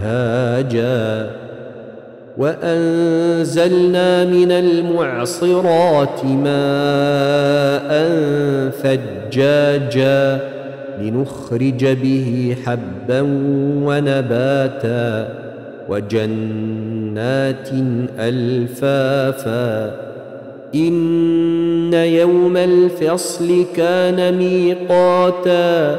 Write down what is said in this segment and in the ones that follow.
وهاجا وأنزلنا من المعصرات ماء ثجاجا لنخرج به حبا ونباتا وجنات ألفافا. إن يوم الفصل كان ميقاتا.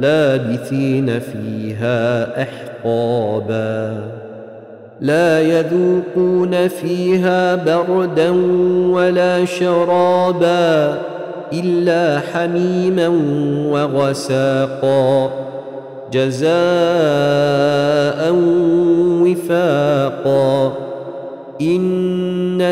لابثين فيها أحقابا. لا يذوقون فيها بردا ولا شرابا إلا حميما وغساقا. جزاء وفاقا.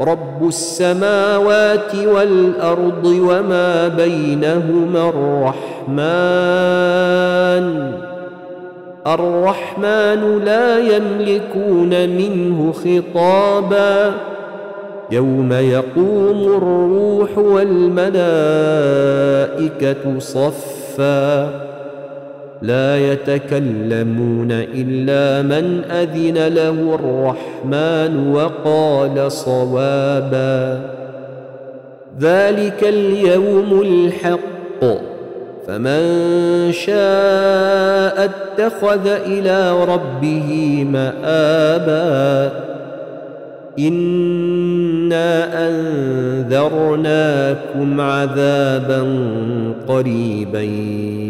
رب السماوات والأرض وما بينهما الرحمن. الرحمن لا يملكون منه خطابا. يوم يقوم الروح والملائكة صفا. لا يتكلمون إلا من أذن له الرحمن وقال صوابا. ذلك اليوم الحق. فمن شاء اتخذ إلى ربه مآبا. إنا أنذرناكم عذابا قريبا.